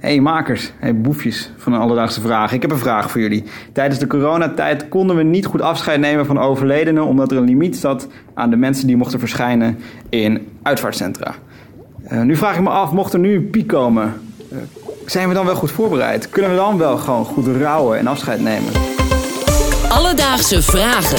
Hey makers, hey boefjes van de alledaagse vragen. Ik heb een vraag voor jullie. Tijdens de coronatijd konden we niet goed afscheid nemen van overledenen omdat er een limiet zat aan de mensen die mochten verschijnen in uitvaartcentra. Uh, nu vraag ik me af, mocht er nu een piek komen, uh, zijn we dan wel goed voorbereid? Kunnen we dan wel gewoon goed rouwen en afscheid nemen? Alledaagse vragen.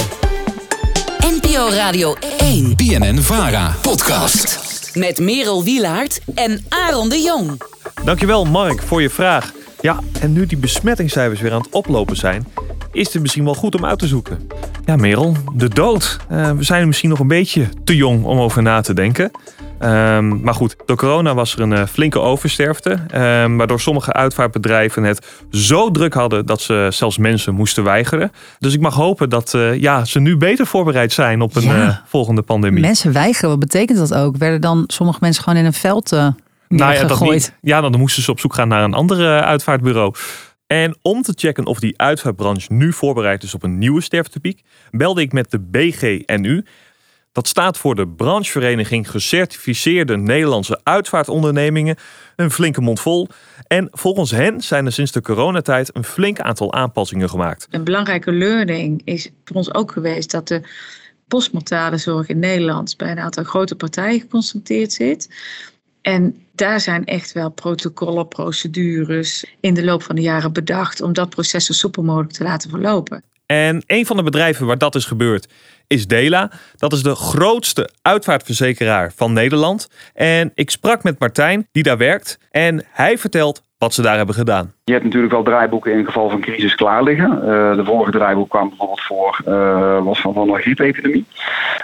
NPO Radio 1. BNN Vara. Podcast. Met Merel Wielaert en Aaron de Jong. Dankjewel Mark voor je vraag. Ja, en nu die besmettingscijfers weer aan het oplopen zijn, is het misschien wel goed om uit te zoeken. Ja, Merel, de dood. Uh, we zijn misschien nog een beetje te jong om over na te denken. Um, maar goed, door corona was er een uh, flinke oversterfte. Um, waardoor sommige uitvaartbedrijven het zo druk hadden dat ze zelfs mensen moesten weigeren. Dus ik mag hopen dat uh, ja, ze nu beter voorbereid zijn op een ja. volgende pandemie. Mensen weigeren, wat betekent dat ook? Werden dan sommige mensen gewoon in een veld nou ja, dat niet. ja, dan moesten ze op zoek gaan naar een ander uitvaartbureau. En om te checken of die uitvaartbranche nu voorbereid is op een nieuwe sterftepiek, belde ik met de BGNU. Dat staat voor de branchevereniging Gecertificeerde Nederlandse Uitvaartondernemingen. Een flinke mond vol. En volgens hen zijn er sinds de coronatijd een flink aantal aanpassingen gemaakt. Een belangrijke learning is voor ons ook geweest dat de postmortale zorg in Nederland bij een aantal grote partijen geconcentreerd zit. En daar zijn echt wel protocollen, procedures in de loop van de jaren bedacht om dat proces zo soepel mogelijk te laten verlopen. En een van de bedrijven waar dat is gebeurd is Dela. Dat is de grootste uitvaartverzekeraar van Nederland. En ik sprak met Martijn, die daar werkt. En hij vertelt wat ze daar hebben gedaan. Je hebt natuurlijk wel draaiboeken in geval van crisis klaar liggen. Uh, de vorige draaiboek kwam bijvoorbeeld voor, uh, was van, van een griepepidemie.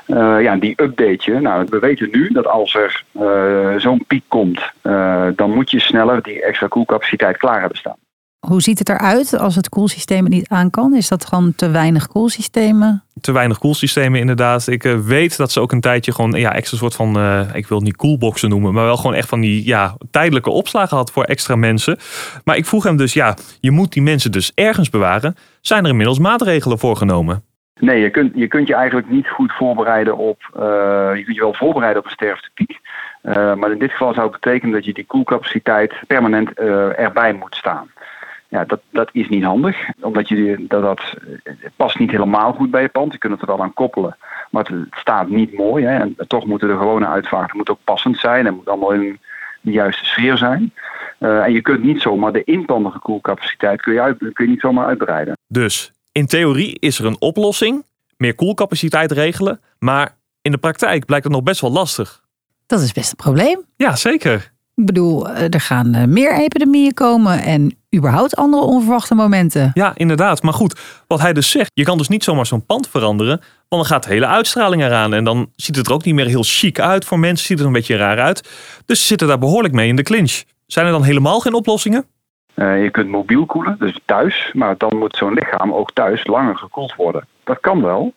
Uh, ja, die update je. Nou, we weten nu dat als er zo'n piek komt, dan moet je sneller die extra koelcapaciteit klaar hebben staan. Hoe ziet het eruit als het koelsysteem het niet aan kan? Is dat gewoon te weinig koelsystemen? Te weinig koelsystemen, inderdaad. Ik uh, weet dat ze ook een tijdje gewoon ja, extra soort van, uh, ik wil het niet coolboxen noemen, maar wel gewoon echt van die ja, tijdelijke opslagen had voor extra mensen. Maar ik vroeg hem dus, ja, je moet die mensen dus ergens bewaren. Zijn er inmiddels maatregelen voor genomen? Nee, je kunt, je kunt je eigenlijk niet goed voorbereiden op. Uh, je kunt je wel voorbereiden op een sterftepiek. Uh, maar in dit geval zou het betekenen dat je die koelcapaciteit permanent uh, erbij moet staan. Ja, dat, dat is niet handig, omdat je, dat, dat past niet helemaal goed bij je pand. Je kunt het er wel aan koppelen, maar het staat niet mooi. Hè. En toch moeten de gewone uitvaarten moet ook passend zijn en moet allemaal in de juiste sfeer zijn. Uh, en je kunt niet zomaar de inpandige koelcapaciteit kun je, uit, kun je niet zomaar uitbreiden. Dus in theorie is er een oplossing, meer koelcapaciteit regelen, maar in de praktijk blijkt het nog best wel lastig. Dat is best een probleem. Ja, zeker. Ik bedoel, er gaan meer epidemieën komen en überhaupt andere onverwachte momenten. Ja, inderdaad. Maar goed, wat hij dus zegt, je kan dus niet zomaar zo'n pand veranderen, want dan gaat de hele uitstraling eraan en dan ziet het er ook niet meer heel chic uit voor mensen, ziet het er een beetje raar uit. Dus ze zitten daar behoorlijk mee in de clinch. Zijn er dan helemaal geen oplossingen? Uh, je kunt mobiel koelen, dus thuis, maar dan moet zo'n lichaam ook thuis langer gekoeld worden. Dat kan wel.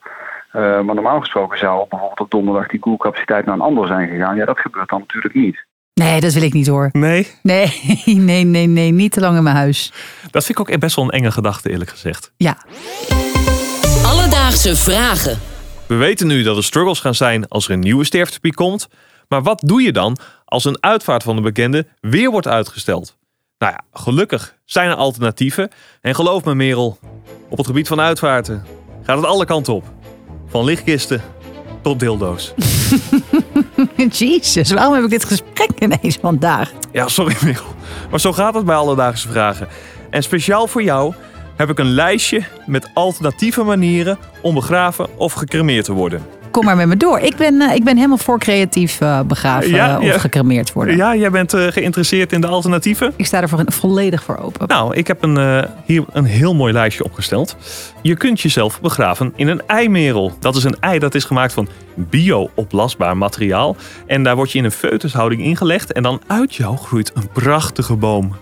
Uh, maar normaal gesproken zou bijvoorbeeld op donderdag die koelcapaciteit naar een ander zijn gegaan. Ja, dat gebeurt dan natuurlijk niet. Nee, dat wil ik niet hoor. Nee? Nee, nee, nee, nee. Niet te lang in mijn huis. Dat vind ik ook best wel een enge gedachte, eerlijk gezegd. Ja. Alledaagse vragen. We weten nu dat er struggles gaan zijn als er een nieuwe sterftepiek komt. Maar wat doe je dan als een uitvaart van de bekende weer wordt uitgesteld? Nou ja, gelukkig zijn er alternatieven. En geloof me, Merel, op het gebied van uitvaarten gaat het alle kanten op. Van lichtkisten tot dildo's. Jezus, waarom heb ik dit gesprek ineens vandaag? Ja, sorry Merel. Maar zo gaat het bij alledaagse vragen. En speciaal voor jou heb ik een lijstje met alternatieve manieren om begraven of gecremeerd te worden. Kom maar met me door. Ik ben, uh, ik ben helemaal voor creatief uh, begraven ja, of gecremeerd worden. Ja, jij bent geïnteresseerd in de alternatieven? Ik sta er voor, volledig voor open. Nou, ik heb een, hier een heel mooi lijstje opgesteld. Je kunt jezelf begraven in een eimerel. Dat is een ei dat is gemaakt van bio-oplastbaar materiaal. En daar word je in een foetushouding ingelegd. En dan uit jou groeit een prachtige boom.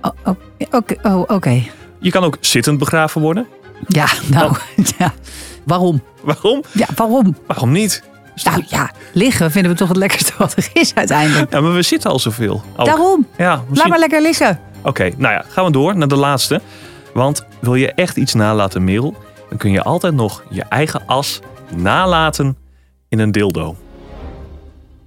Oh, oh, Oké. Okay. Oh, okay. Je kan ook zittend begraven worden. Ja, nou, oh. ja. Waarom? Waarom? Ja, waarom? Waarom niet? Nou ja, liggen vinden we toch het lekkerste wat er is uiteindelijk. Ja, maar we zitten al zoveel. Ook. Daarom. Ja, misschien... Laat maar lekker liggen. Oké, okay, nou ja, gaan we door naar de laatste. Want wil je echt iets nalaten, Merel, dan kun je altijd nog je eigen as nalaten in een dildo.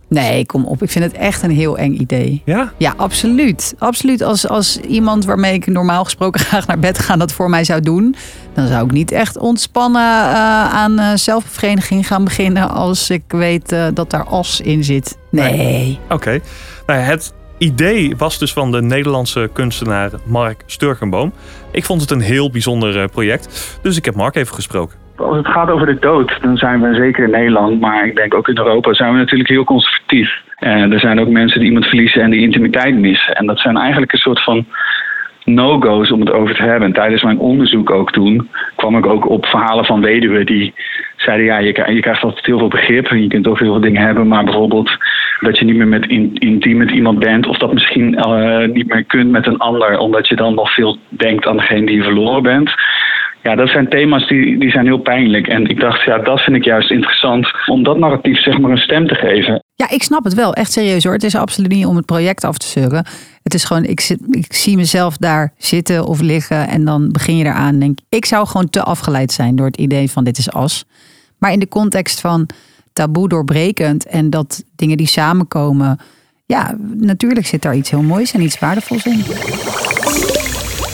Nee, kom op. Ik vind het echt een heel eng idee. Ja? Ja, absoluut. Absoluut. Als, als iemand waarmee ik normaal gesproken graag naar bed ga dat voor mij zou doen, dan zou ik niet echt ontspannen uh, aan uh, zelfbevrediging gaan beginnen als ik weet uh, dat daar as in zit. Nee. Oké. Okay. Nou, het idee was dus van de Nederlandse kunstenaar Mark Sturkenboom. Ik vond het een heel bijzonder project, dus ik heb Mark even gesproken. Als het gaat over de dood, dan zijn we zeker in Nederland, maar ik denk ook in Europa, zijn we natuurlijk heel conservatief. En er zijn ook mensen die iemand verliezen en die intimiteit missen. En dat zijn eigenlijk een soort van no-go's om het over te hebben. En tijdens mijn onderzoek ook toen kwam ik ook op verhalen van weduwen die zeiden: ja, je, je krijgt altijd heel veel begrip en je kunt ook heel veel dingen hebben, maar bijvoorbeeld dat je niet meer met in, intiem met iemand bent, of dat misschien uh, niet meer kunt met een ander, omdat je dan nog veel denkt aan degene die je verloren bent. Ja, dat zijn thema's die, die zijn heel pijnlijk. En ik dacht, ja, dat vind ik juist interessant om dat narratief zeg maar een stem te geven. Ja, ik snap het wel. Echt serieus hoor. Het is absoluut niet om het project af te zeuren. Het is gewoon, ik, zit, ik zie mezelf daar zitten of liggen en dan begin je eraan en denk ik zou gewoon te afgeleid zijn door het idee van dit is as. Maar in de context van taboe doorbrekend en dat dingen die samenkomen, ja, natuurlijk zit daar iets heel moois en iets waardevols in.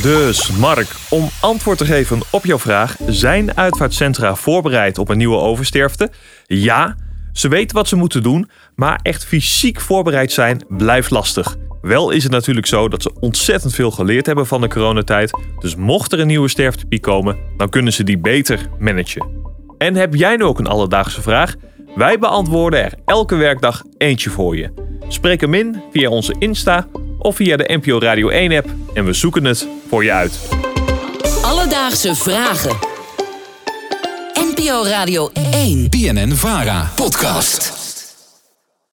Dus Mark, om antwoord te geven op jouw vraag, zijn uitvaartcentra voorbereid op een nieuwe oversterfte? Ja, ze weten wat ze moeten doen, maar echt fysiek voorbereid zijn blijft lastig. Wel is het natuurlijk zo dat ze ontzettend veel geleerd hebben van de coronatijd, dus mocht er een nieuwe sterftepiek komen, dan kunnen ze die beter managen. En heb jij nu ook een alledaagse vraag? Wij beantwoorden er elke werkdag eentje voor je. Spreek hem in via onze Insta of via de NPO Radio 1-app en we zoeken het voor je uit. Alledaagse vragen. NPO Radio 1. BNN Vara. Podcast.